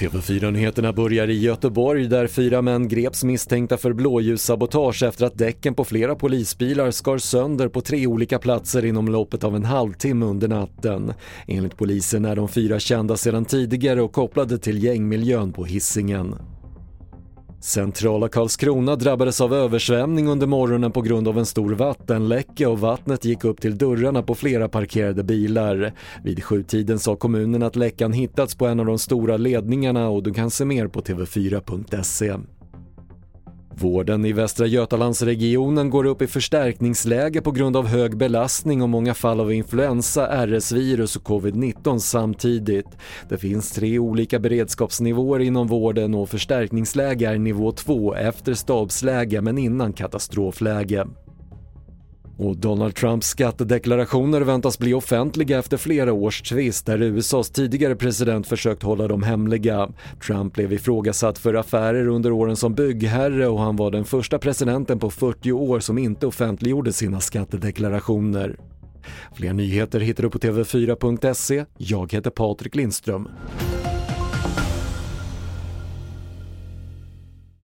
TV4-nyheterna börjar i Göteborg där fyra män greps misstänkta för blåljussabotage efter att däcken på flera polisbilar skar sönder på tre olika platser inom loppet av en halvtimme under natten. Enligt polisen är de fyra kända sedan tidigare och kopplade till gängmiljön på Hisingen. Centrala Karlskrona drabbades av översvämning under morgonen på grund av en stor vattenläcka och vattnet gick upp till dörrarna på flera parkerade bilar. Vid sjutiden sa kommunen att läckan hittats på en av de stora ledningarna och du kan se mer på tv4.se. Vården i Västra Götalandsregionen går upp i förstärkningsläge på grund av hög belastning och många fall av influensa, RS-virus och covid-19 samtidigt. Det finns tre olika beredskapsnivåer inom vården och förstärkningsläge är nivå 2 efter stabsläge men innan katastrofläge. Och Donald Trumps skattedeklarationer väntas bli offentliga efter flera års tvist där USAs tidigare president försökt hålla dem hemliga. Trump blev ifrågasatt för affärer under åren som byggherre och han var den första presidenten på 40 år som inte offentliggjorde sina skattedeklarationer. Fler nyheter hittar du på TV4.se. Jag heter Patrik Lindström.